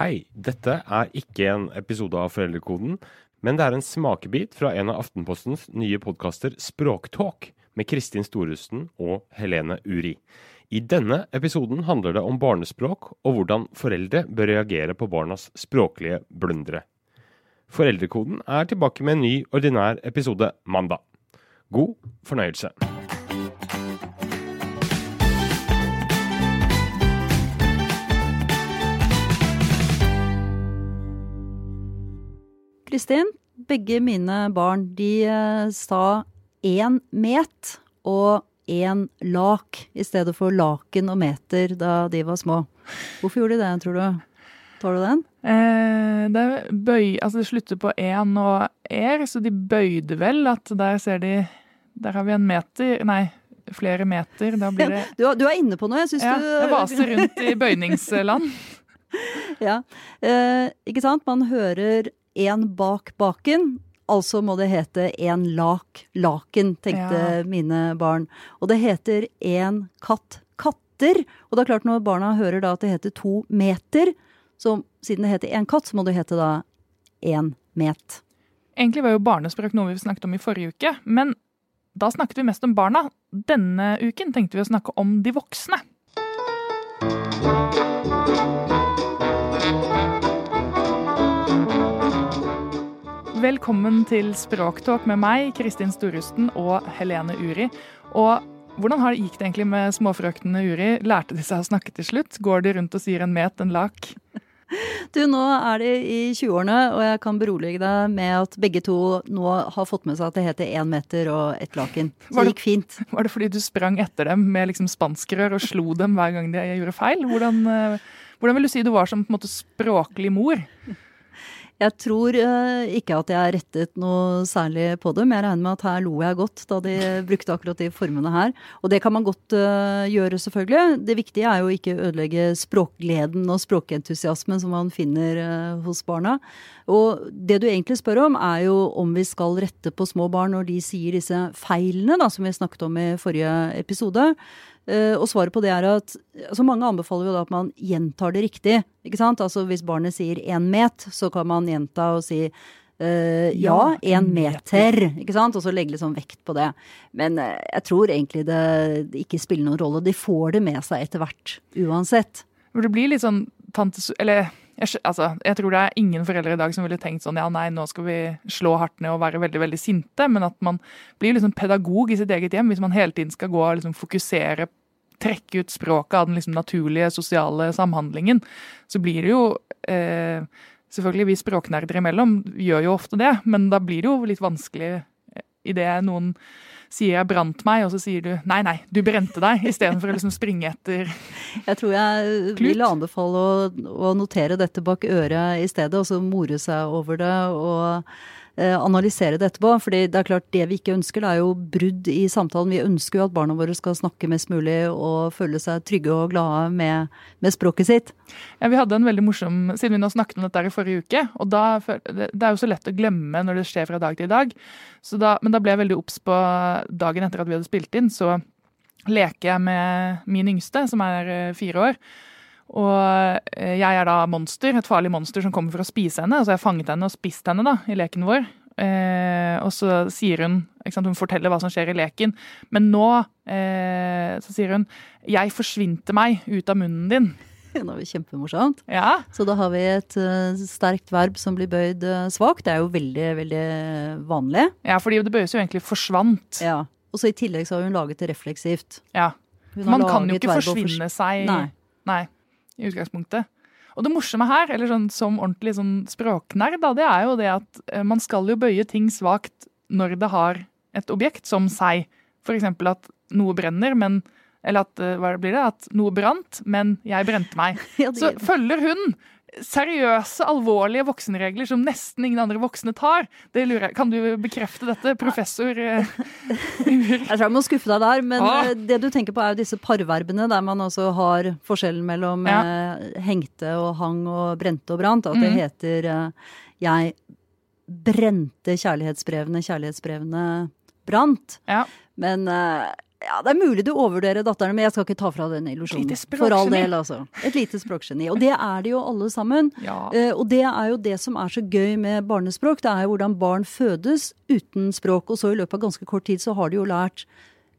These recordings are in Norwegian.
Hei, dette er ikke en episode av Foreldrekoden, men det er en smakebit fra en av Aftenpostens nye podkaster Språktalk med Kristin Storusten og Helene Uri. I denne episoden handler det om barnespråk og hvordan foreldre bør reagere på barnas språklige blundere. Foreldrekoden er tilbake med en ny, ordinær episode mandag. God fornøyelse. Kristin, begge mine barn de eh, sa én met og én lak i stedet for laken og meter da de var små. Hvorfor gjorde de det, tror du? Tar du den? Eh, det, bøy, altså det slutter på én og er, så de bøyde vel at der ser de Der har vi en meter Nei, flere meter. Da blir det Du, du er inne på noe. Jeg syns ja, du Jeg vaser rundt i bøyningsland. ja. Eh, ikke sant? Man hører én bak baken. Altså må det hete én lak laken, tenkte Ja. mine barn. Og det heter én katt katter. Og det er klart når barna hører da at det heter to meter, så siden det heter én katt, så må det hete da én met. Egentlig var jo barnespråk noe vi snakket om i forrige uke, men da snakket vi mest om barna. Denne uken tenkte vi å snakke om de voksne. Velkommen til Språktalk med meg, Kristin Storusten og Helene Uri. Og hvordan har det gikk det egentlig med småfrøknene Uri? Lærte de seg å snakke til slutt? Går de rundt og sier en met, en lak? Du, nå er de i 20-årene, og jeg kan berolige deg med at begge to nå har fått med seg at det heter én meter og ett laken. Så Var det det- gikk fint. Var det fordi du sprang etter dem med liksom spanskrør og slo dem hver gang de gjorde feil? Hvordan, eh, hvordan vil du si du var som på en måte språklig mor? Jeg tror eh, ikke at jeg rettet noe særlig på dem. Jeg regner med at her lo jeg godt da de brukte akkurat de formene her. Og det kan man godt eh, gjøre, selvfølgelig. Det viktige er jo ikke ødelegge språkgleden og språkentusiasmen som man finner eh, hos barna. Og det du egentlig spør om, er jo om vi skal rette på små barn når de sier disse feilene da, som vi snakket om i forrige episode. Eh, og svaret på det er at altså Mange anbefaler jo da at man gjentar det riktig. ikke sant? Altså Hvis barnet sier én met, så kan man gjenta og si Uh, ja, én meter. ikke sant? Og så legge litt sånn vekt på det. Men uh, jeg tror egentlig det, det ikke spiller noen rolle. De får det med seg etter hvert uansett. Det blir litt sånn tante Eller jeg, altså, jeg tror det er ingen foreldre i dag som ville tenkt sånn ja, nei, nå skal vi slå hardt ned og være veldig veldig sinte, men at man blir liksom pedagog i sitt eget hjem hvis man hele tiden skal gå og liksom fokusere trekke ut språket av den liksom naturlige sosiale samhandlingen, så blir det jo eh, Selvfølgelig, vi språknerder imellom gjør jo ofte det, men da blir det jo litt vanskelig idet noen sier 'jeg brant meg', og så sier du 'nei, nei, du brente deg', istedenfor å liksom springe etter Jeg tror jeg Klut. vil anbefale å, å notere dette bak øret i stedet, og så more seg over det og analysere det etterpå. fordi det er klart det vi ikke ønsker, det er jo brudd i samtalen. Vi ønsker jo at barna våre skal snakke mest mulig og føle seg trygge og glade med, med språket sitt. Ja, vi hadde en veldig morsom, Siden vi nå snakket om dette i forrige uke, og da, det er jo så lett å glemme når det skjer fra dag til dag, da, men da ble jeg veldig obs på dagen etter at vi hadde spilt inn, så leker jeg med min yngste, som er eh, fire år. Og eh, jeg er da monster, et farlig monster som kommer for å spise henne. Altså jeg har fanget henne og spist henne da, i leken vår. Eh, og så sier hun sant, Hun forteller hva som skjer i leken. Men nå eh, så sier hun 'Jeg forsvinte meg ut av munnen din'. Det jo kjempemorsomt. Ja, Så da har vi et uh, sterkt verb som blir bøyd uh, svakt. Det er jo veldig, veldig vanlig. Ja, fordi det bøyes jo egentlig 'forsvant'. Ja. Og så i tillegg så har hun laget det refleksivt. Ja. Man kan jo ikke forsvinne å forsvinne seg Nei. Nei, i utgangspunktet. Og det morsomme her, eller sånn, som ordentlig sånn språknerd, da, det er jo det at eh, man skal jo bøye ting svakt når det har et objekt som seg. Eksempel at noe brenner, men Eller at eh, hva blir det? At noe brant, men jeg brente meg. Så følger hun seriøse, alvorlige voksenregler som nesten ingen andre voksne tar. Det lurer jeg. Kan du bekrefte dette, professor eh, Jeg tror jeg må skuffe deg der, men Ah. eh, det du tenker på er jo disse parverbene der man også har forskjellen mellom Ja. eh, hengte og hang og brente og brant. At det mm. heter jeg brente kjærlighetsbrevene, kjærlighetsbrevene brant. Ja. Men Ja, Det er mulig du overvurderer datteren, men jeg skal ikke ta fra den illusjonen. For all del, altså. Et lite språkgeni. Og det er det jo alle sammen. Ja. Eh, og det er jo det som er så gøy med barnespråk. Det er jo hvordan barn fødes uten språk, og så i løpet av ganske kort tid så har de jo lært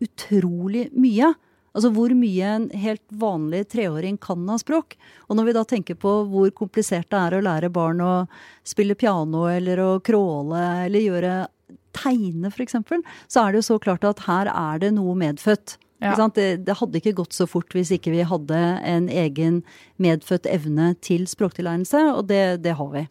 utrolig mye. Altså hvor mye en helt vanlig treåring kan av språk. Og når vi da tenker på hvor komplisert det er å lære barn å spille piano eller å crawle eller gjøre tegne f.eks., så er det jo så klart at her er det noe medfødt. Ja. Det, det hadde ikke gått så fort hvis ikke vi hadde en egen medfødt evne til språktilegnelse, og det, det har vi.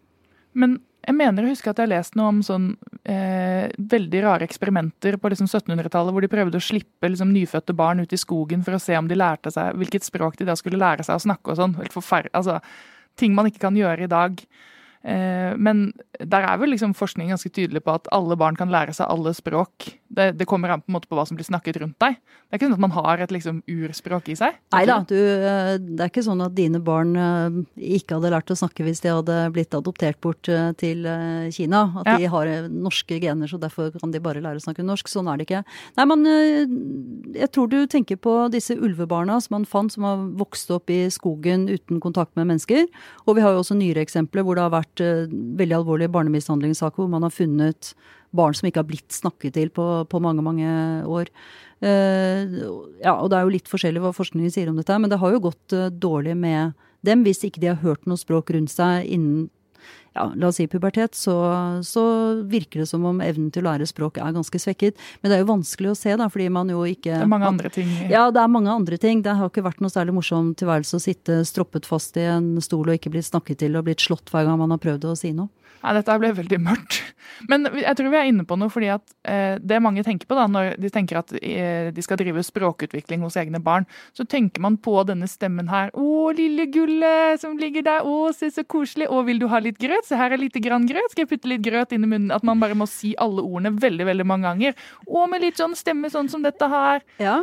Men jeg mener å huske at jeg har lest noe om sånn eh, veldig rare eksperimenter på liksom 1700-tallet, hvor de prøvde å slippe liksom, nyfødte barn ut i skogen for å se om de lærte seg hvilket språk de da skulle lære seg å snakke og sånn. Altså, ting man ikke kan gjøre i dag. Eh, men der er vel liksom forskning ganske tydelig på at alle barn kan lære seg alle språk. Det, det kommer an på en måte på hva som blir snakket rundt deg. Det er ikke sånn at man har et liksom urspråk i seg. Nei da, eh, det er ikke sånn at dine barn eh, ikke hadde lært å snakke hvis de hadde blitt adoptert bort til Kina. At Ja. de har norske gener, så derfor kan de bare lære å snakke norsk. Sånn er det ikke. Nei, men jeg tror du tenker på disse ulvebarna som man fant, som har vokst opp i skogen uten kontakt med mennesker. Og vi har jo også nyere eksempler hvor det har vært eh, veldig alvorlige barnemishandlingssaker hvor man har funnet barn som ikke har blitt snakket til på, på mange, mange år. Uh, ja, og det er jo litt forskjellig hva forskningen sier om dette, men det har jo gått uh, dårlig med dem hvis ikke de har hørt noe språk rundt seg innen ja, la oss si pubertet, så, så virker det som om evnen til å lære språk er ganske svekket. Men det er jo vanskelig å se, da, fordi man jo ikke Det er mange andre ting. ja, det er mange andre ting. Det har ikke vært noe særlig morsom tilværelse å sitte stroppet fast i en stol og ikke blitt snakket til og blitt slått hver gang man har prøvd å si noe. Nei, dette ble veldig mørkt. Men jeg tror vi er inne på noe, fordi at eh, det mange tenker på da, når de tenker at eh, de skal drive språkutvikling hos egne barn, så tenker man på denne stemmen her. Å, lille gullet som ligger der. Å, se så koselig. Å, vil du ha litt grøt? Se her er lite grann grøt. Skal jeg putte litt grøt inn i munnen? At man bare må si alle ordene veldig, veldig mange ganger. Og med litt sånn stemme sånn som dette her. Ja,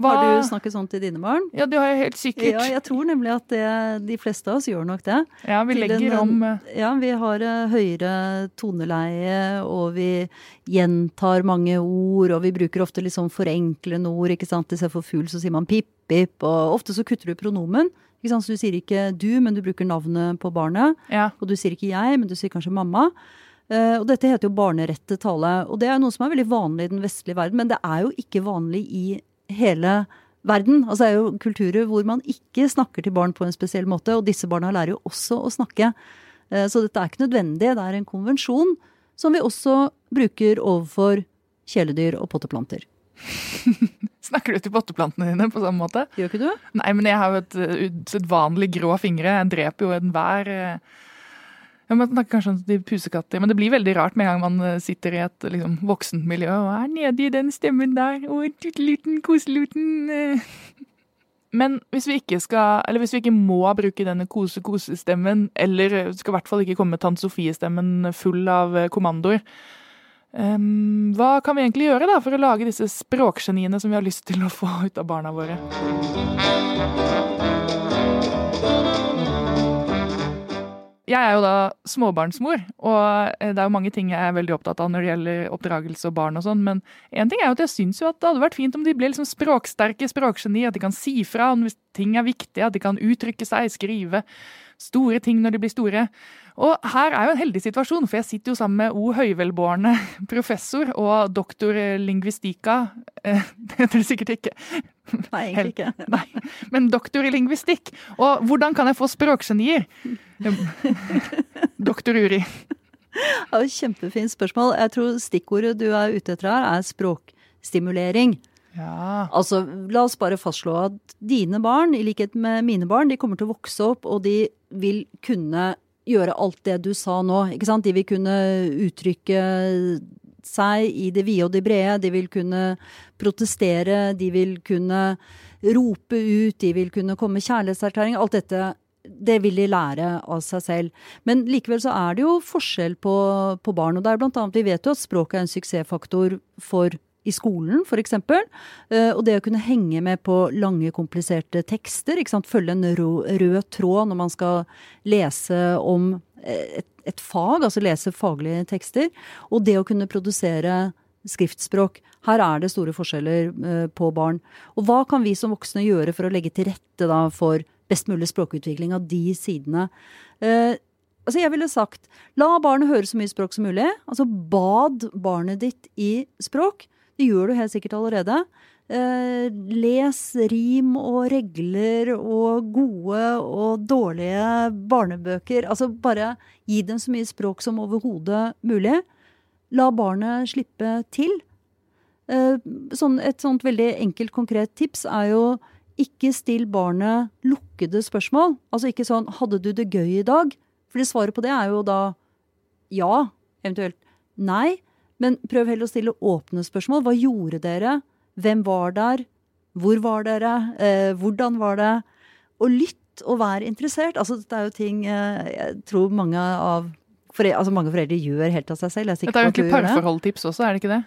Hva? Har du snakket sånn til dine barn? Ja, det har jeg helt sikkert. Ja, jeg tror nemlig at det, de fleste av oss gjør nok det. Ja, vi legger en- om eh, Ja, vi har eh, høyere toneleie, og vi gjentar mange ord, og vi bruker ofte litt sånn forenklende ord, ikke sant. Istedenfor fugl så sier man pip, pip, og ofte så kutter du pronomen. Ikke sant? Så du sier ikke du, men du bruker navnet på barnet. Ja. Og du sier ikke jeg, men du sier kanskje mamma. Uh, og dette heter jo barnerettet tale. Og det er noe som er veldig vanlig i den vestlige verden, men det er jo ikke vanlig i hele verden. Altså det er jo kulturer hvor man ikke snakker til barn på en spesiell måte, og disse barna lærer jo også å snakke. Uh, så dette er ikke nødvendig, det er en konvensjon som vi også bruker overfor kjæledyr og potteplanter. Snakker du til potteplantene dine på samme måte? Gjør ikke du? Nei, men jeg har jo et usedvanlig grå fingre. Jeg dreper jo enhver uh, ja, Man snakker kanskje om de pusekatter, men det blir veldig rart med en gang man uh, sitter i et liksom, voksent miljø og er nede i den stemmen der. Å, tutteluten, koseluten. uh. Men hvis vi ikke skal, eller hvis vi ikke må bruke denne kose-kose-stemmen, eller skal i hvert fall ikke komme med Tante Sofie-stemmen full av kommandoer, um, hva kan vi egentlig gjøre da for å lage disse språkgeniene som vi har lyst til å få ut av barna våre? Jeg er jo da småbarnsmor, og eh, det er jo mange ting jeg er veldig opptatt av når det gjelder oppdragelse og barn og sånn, men en ting er jo at jeg syns jo at det hadde vært fint om de ble liksom språksterke språkgeni, at de kan si fra om ting er viktige, at de kan uttrykke seg, skrive store ting når de blir store. Og her er jo en heldig situasjon, for jeg sitter jo sammen med O. Høyvelbårne, professor og doktor lingvistika. Eh, Det heter det sikkert ikke. Nei, egentlig ikke. Nei, men doktor i lingvistikk. Og hvordan kan jeg få språkgenier? Doktor Uri. Ja, Kjempefint spørsmål. Jeg tror stikkordet du er ute etter her, er språkstimulering. Ja. Altså, La oss bare fastslå at dine barn, i likhet med mine barn, de kommer til å vokse opp, og de vil kunne gjøre alt det du sa nå. ikke sant? De vil kunne uttrykke seg i det vide og det brede. De vil kunne protestere, de vil kunne rope ut, de vil kunne komme med kjærlighetserklæring. Alt dette det vil de lære av seg selv. Men likevel så er det jo forskjell på, på barn. Og det er blant annet, vi vet jo at språket er en suksessfaktor for i skolen, f.eks. Uh, og det å kunne henge med på lange, kompliserte tekster. Følge en rød, tråd når man skal lese om et, et fag, altså lese faglige tekster. Og det å kunne produsere skriftspråk. Her er det store forskjeller eh, på barn. Og hva kan vi som voksne gjøre for å legge til rette da for best mulig språkutvikling av de sidene? Eh, altså jeg ville sagt la barnet høre så mye språk som mulig. Altså bad barnet ditt i språk. Det gjør du helt sikkert allerede. Eh, les rim og regler og gode og dårlige barnebøker. Altså bare gi dem så mye språk som overhodet mulig. La barnet slippe til. Eh, sånn, et sånt veldig enkelt, konkret tips er jo ikke still barnet lukkede spørsmål. Altså ikke sånn 'hadde du det gøy i dag'? Fordi svaret på det er jo da ja, eventuelt nei. Men prøv heller å stille åpne spørsmål. Hva gjorde dere? Hvem var der? Hvor var dere? Eh, hvordan var det? Og lytt og vær interessert. Altså, det er jo ting eh, jeg tror mange av foreldre, altså mange foreldre gjør helt av seg selv. Det er jo egentlig parforholdtips også, er det ikke det?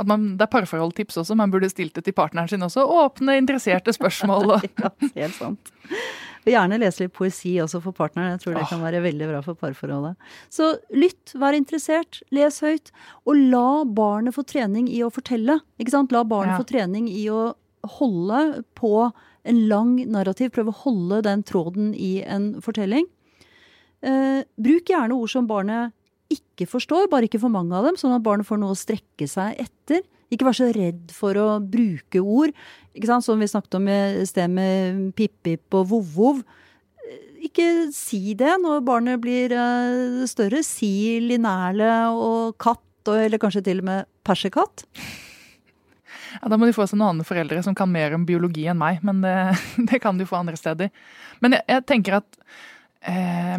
At man, det er parforholdtips også. Man burde stilt det til partneren sin også. Åpne, interesserte spørsmål. ja, helt sant. Og gjerne lese litt poesi også for partneren. Jeg tror det kan være veldig bra for parforholdet. Så lytt, vær interessert, les høyt. Og la barnet få trening i å fortelle. Ikke sant? La barnet ja. få trening i å holde på en lang narrativ. Prøve å holde den tråden i en fortelling. Eh, bruk gjerne ord som barnet ikke forstår, bare ikke for mange av dem, sånn at barnet får noe å strekke seg etter. Ikke vær så redd for å bruke ord. Som vi snakket om i sted med pip-pip og vov-vov. Ikke si det når barnet blir uh, større. Si linerle og katt, eller kanskje til og med persekatt. Ja, Da må de få seg noen andre foreldre som kan mer om biologi enn meg. Men det, det kan de få andre steder. Men jeg, jeg tenker at eh,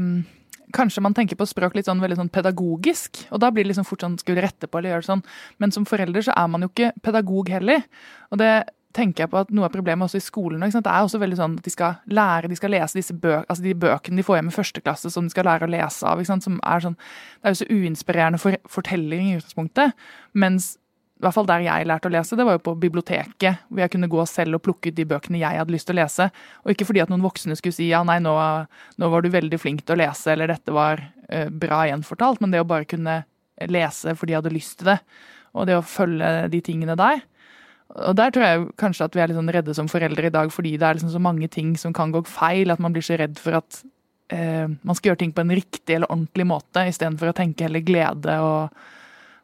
kanskje man tenker på språk litt sånn veldig sånn pedagogisk. Og da blir det liksom fort sånn skulle rette på eller gjøre sånn. Men som forelder så er man jo ikke pedagog heller. Og det tenker jeg på at noe av problemet også i skolen Det er også veldig sånn at de skal lære, de skal lese disse bøk, altså de bøkene de får hjem i første klasse som de skal lære å lese av. som er sånn, Det er jo så uinspirerende for, fortelling i utgangspunktet. Mens i hvert fall der jeg lærte å lese, det var jo på biblioteket, hvor jeg kunne gå selv og plukke ut de bøkene jeg hadde lyst til å lese. Og ikke fordi at noen voksne skulle si ja, nei, nå, nå var du veldig flink til å lese, eller dette var uh, bra gjenfortalt, men det å bare kunne lese fordi jeg hadde lyst til det, og det å følge de tingene der. Og der tror jeg kanskje at vi er litt sånn redde som foreldre i dag, fordi det er liksom så mange ting som kan gå feil, at man blir så redd for at uh, man skal gjøre ting på en riktig eller ordentlig måte, istedenfor å tenke heller glede og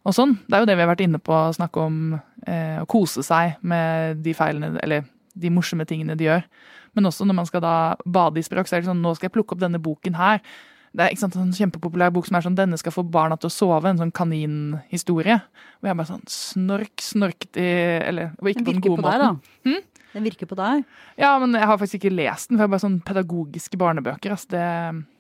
og sånn. Det er jo det vi har vært inne på, å snakke om eh, å kose seg med de feilene, eller de morsomme tingene de gjør. Men også når man skal da bade i språk, så er det sånn nå skal jeg plukke opp denne boken her. Det er ikke sant, en kjempepopulær bok som er sånn 'Denne skal få barna til å sove', en sånn kaninhistorie. Og jeg er bare sånn snork, snorket i Eller ikke på den gode på måten. Deg, hm? Den virker på deg? Ja, men jeg har faktisk ikke lest den, for jeg er bare sånn pedagogiske barnebøker. Altså det,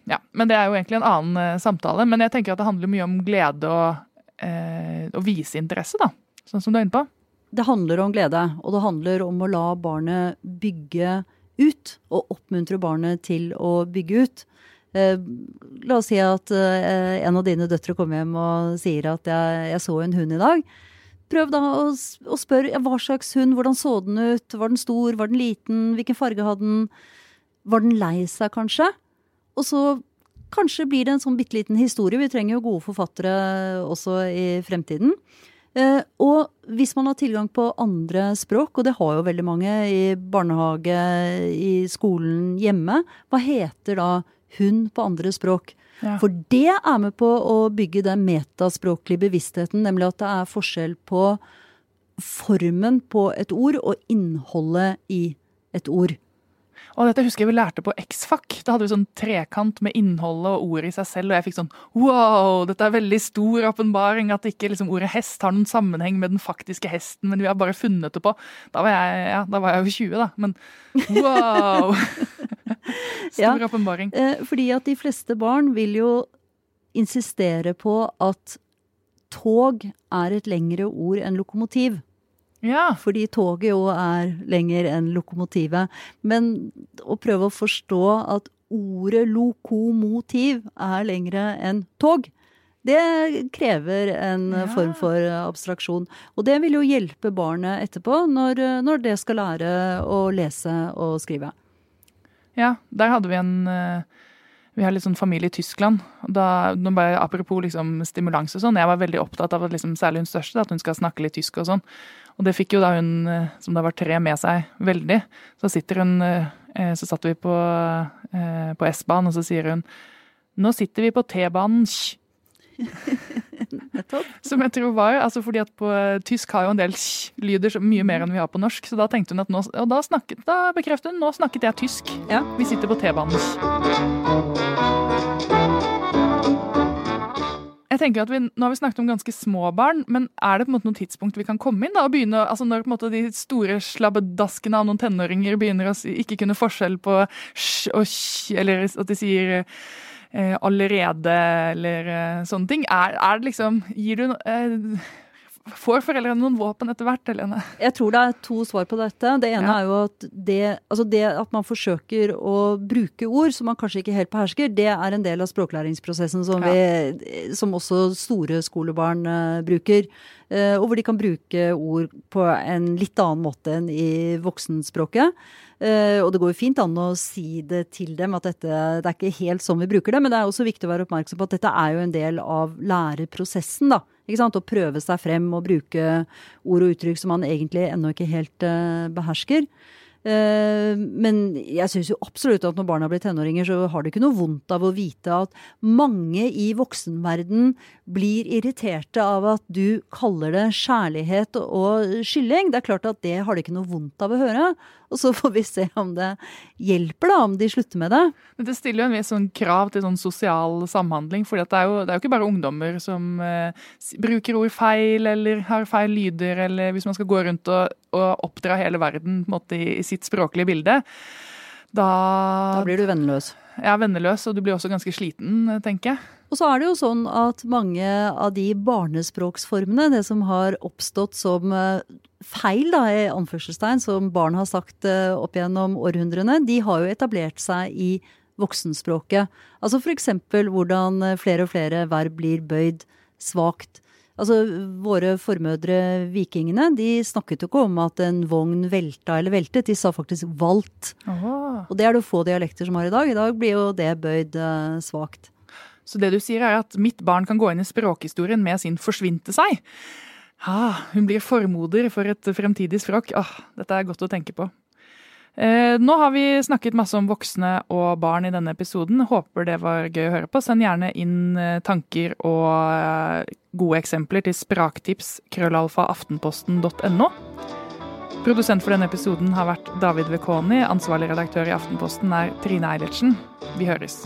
ja. Men det er jo egentlig en annen uh, samtale. Men jeg tenker at det handler mye om glede og eh, å vise interesse, da. Sånn som du er inne på. Det handler om glede, og det handler om å la barnet bygge ut. Og oppmuntre barnet til å bygge ut. Eh, la oss si at eh, en av dine døtre kommer hjem og sier at jeg, jeg så en hund i dag. Prøv da å, å spørre ja, hva slags hund, hvordan så den ut, var den stor, var den liten, hvilken farge hadde den, var den lei seg kanskje? Og så Kanskje blir det en sånn bitte liten historie. Vi trenger jo gode forfattere også i fremtiden. Eh, og hvis man har tilgang på andre språk, og det har jo veldig mange i barnehage, i skolen, hjemme, hva heter da hun på andre språk? Ja. For det er med på å bygge den metaspråklige bevisstheten, nemlig at det er forskjell på formen på et ord og innholdet i et ord. Og dette husker jeg vi lærte på X-Fac. Da hadde vi sånn trekant med innholdet og ordet i seg selv, og jeg fikk sånn wow, dette er veldig stor åpenbaring. At ikke liksom ordet hest har noen sammenheng med den faktiske hesten, men vi har bare funnet det på. Da var jeg, ja, da var jeg jo 20, da. Men wow! stor åpenbaring. Ja, eh, fordi at de fleste barn vil jo insistere på at tog er et lengre ord enn lokomotiv. Ja. Fordi toget jo er lenger enn lokomotivet. Men å prøve å forstå at ordet lokomotiv er lengre enn tog, det krever en ja. form for abstraksjon. Og det vil jo hjelpe barnet etterpå, når, når, det skal lære å lese og skrive. Ja, der hadde vi en uh, vi har litt sånn familie i Tyskland. og da, bare, Apropos liksom stimulans og sånn. Jeg var veldig opptatt av at liksom, særlig hun største, at hun skal snakke litt tysk og sånn. Og det fikk jo da hun, eh, som da var tre, med seg veldig. Så sitter hun eh, Så satt vi på, eh, på S-banen, og så sier hun Nå sitter vi på T-banen. Som jeg tror var altså fordi at på tysk har jo en del lyder mye mer enn vi har på norsk. Så da tenkte hun at nå Og da, snakket, da bekreftet hun nå snakket jeg tysk. Ja. Vi sitter på T-banen. Jeg tenker at vi, Nå har vi snakket om ganske små barn, men er det på en måte noe tidspunkt vi kan komme inn? da, og begynne, altså Når på en måte de store slabbedaskene av noen tenåringer begynner å ikke kunne forskjell på sj og sj, eller at de sier eh, allerede eller eh, sånne ting. Er, er det liksom Gir du eh, Får foreldrene noen våpen etter hvert, Helene? Jeg tror det er to svar på dette. Det ene Ja. er jo at det, altså det at man forsøker å bruke ord som man kanskje ikke helt behersker, det er en del av språklæringsprosessen som, vi, som også store skolebarn uh, bruker. Uh, og hvor de kan bruke ord på en litt annen måte enn i voksenspråket. Eh, og det går jo fint an å si det til dem at dette det er ikke helt sånn vi bruker det, men det er også viktig å være oppmerksom på at dette er jo en del av læreprosessen, da. Ikke sant? Å prøve seg frem og bruke ord og uttrykk som man egentlig ennå ikke helt eh, behersker. Eh, men jeg syns jo absolutt at når barna blir tenåringer, så har de ikke noe vondt av å vite at mange i voksenverden blir irriterte av at du kaller det kjærlighet og skylling. Det er klart at det har de ikke noe vondt av å høre. Og så får vi se om det hjelper, da, om de slutter med det. Men Det stiller jo en viss sånn krav til sånn sosial samhandling. For det, er jo- det er jo ikke bare ungdommer som eh, bruker ord feil eller har feil lyder, eller hvis man skal gå rundt og, og oppdra hele verden på en måte, i, i sitt språklige bilde. Da, Da blir du venneløs. jeg er venneløs, og du blir også ganske sliten, tenker jeg. Og så er det jo sånn at mange av de barnespråksformene, det som har oppstått som eh, feil, da, i anførselstegn, som barn har sagt eh, opp gjennom århundrene, de har jo etablert seg i voksenspråket. Altså eksempel hvordan eh, flere og flere verb blir bøyd svakt. Altså, Våre formødre vikingene de snakket jo ikke om at en vogn velta eller veltet, de sa faktisk valt. Og det er det få dialekter som har i dag. I dag blir jo det bøyd eh, svakt. Så det du sier er at mitt barn kan gå inn i språkhistorien med sin forsvinte seg. Ah, hun blir formoder for et fremtidig språk. Ah, dette er godt å tenke på. Eh, nå har vi snakket masse om voksne og barn i denne episoden. Håper det var gøy å høre på. Send gjerne inn eh, tanker og eh, gode eksempler til spraktips krøllalfa. Produsent for denne episoden har vært David Vekoni. Ansvarlig redaktør i Aftenposten er Trine Eilertsen. Vi høres.